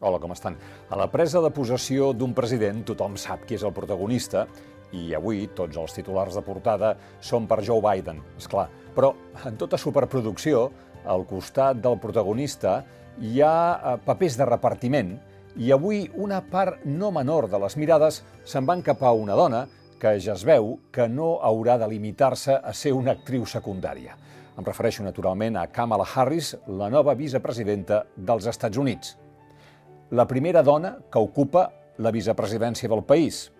Hola, com estan? A la presa de possessió d'un president tothom sap qui és el protagonista i avui tots els titulars de portada són per Joe Biden, és clar. Però en tota superproducció, al costat del protagonista hi ha eh, papers de repartiment i avui una part no menor de les mirades se'n van cap a una dona que ja es veu que no haurà de limitar-se a ser una actriu secundària. Em refereixo naturalment a Kamala Harris, la nova vicepresidenta dels Estats Units la primera dona que ocupa la vicepresidència del país,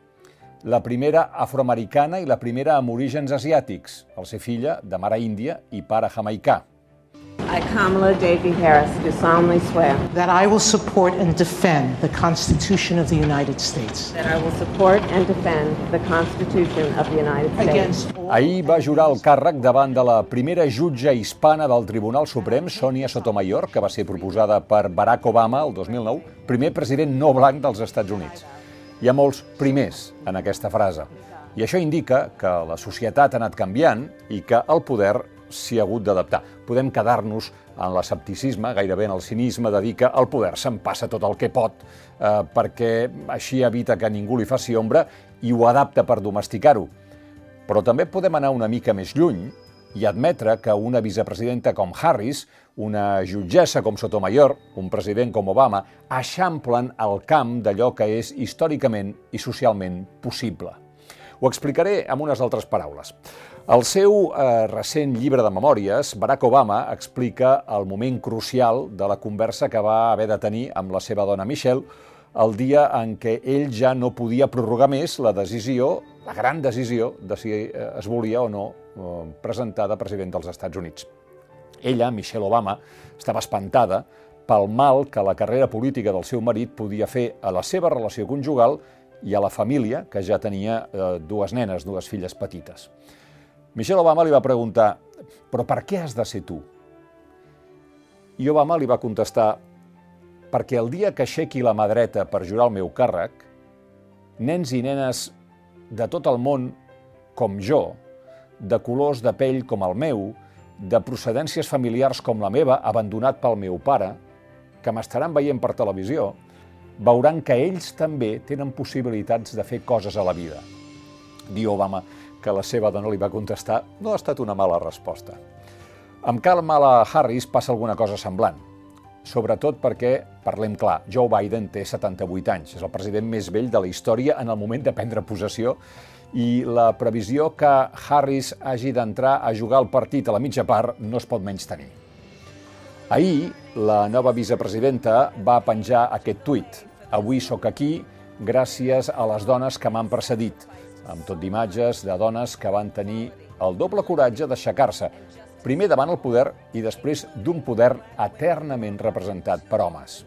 la primera afroamericana i la primera amb orígens asiàtics, al ser filla de mare índia i pare jamaicà. I, Kamala Davy Harris, do solemnly swear that I will support and defend the Constitution of the United States that I will support and defend the Constitution of the United States against all Ahir va jurar el càrrec davant de la primera jutge hispana del Tribunal Suprem, Sonia Sotomayor, que va ser proposada per Barack Obama el 2009, primer president no blanc dels Estats Units. Hi ha molts primers en aquesta frase. I això indica que la societat ha anat canviant i que el poder s'hi ha hagut d'adaptar. Podem quedar-nos en l'escepticisme, gairebé en el cinisme, de dir que el poder se'n passa tot el que pot eh, perquè així evita que ningú li faci ombra i ho adapta per domesticar-ho. Però també podem anar una mica més lluny i admetre que una vicepresidenta com Harris, una jutgessa com Sotomayor, un president com Obama, eixamplen el camp d'allò que és històricament i socialment possible. Ho explicaré amb unes altres paraules. Al seu eh, recent llibre de memòries, Barack Obama explica el moment crucial de la conversa que va haver de tenir amb la seva dona Michelle el dia en què ell ja no podia prorrogar més la decisió, la gran decisió, de si eh, es volia o no eh, presentar de president dels Estats Units. Ella, Michelle Obama, estava espantada pel mal que la carrera política del seu marit podia fer a la seva relació conjugal i a la família, que ja tenia eh, dues nenes, dues filles petites. Michelle Obama li va preguntar, però per què has de ser tu? I Obama li va contestar, perquè el dia que aixequi la mà dreta per jurar el meu càrrec, nens i nenes de tot el món com jo, de colors de pell com el meu, de procedències familiars com la meva, abandonat pel meu pare, que m'estaran veient per televisió, veuran que ells també tenen possibilitats de fer coses a la vida. Diu Obama que la seva dona li va contestar no ha estat una mala resposta. Amb Kamala Harris passa alguna cosa semblant, sobretot perquè, parlem clar, Joe Biden té 78 anys, és el president més vell de la història en el moment de prendre possessió i la previsió que Harris hagi d'entrar a jugar el partit a la mitja part no es pot menys tenir. Ahir, la nova vicepresidenta va penjar aquest tuit. Avui sóc aquí gràcies a les dones que m'han precedit, amb tot d'imatges de dones que van tenir el doble coratge d'aixecar-se, primer davant el poder i després d'un poder eternament representat per homes.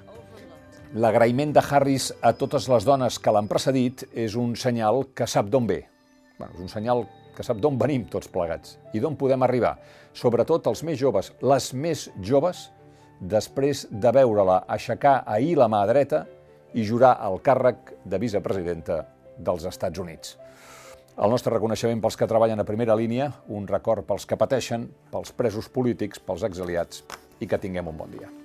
L'agraïment de Harris a totes les dones que l'han precedit és un senyal que sap d'on ve. Bueno, és un senyal que sap d'on venim tots plegats i d'on podem arribar. Sobretot els més joves, les més joves, després de veure-la aixecar ahir la mà dreta i jurar el càrrec de vicepresidenta dels Estats Units. El nostre reconeixement pels que treballen a primera línia, un record pels que pateixen, pels presos polítics, pels exiliats i que tinguem un bon dia.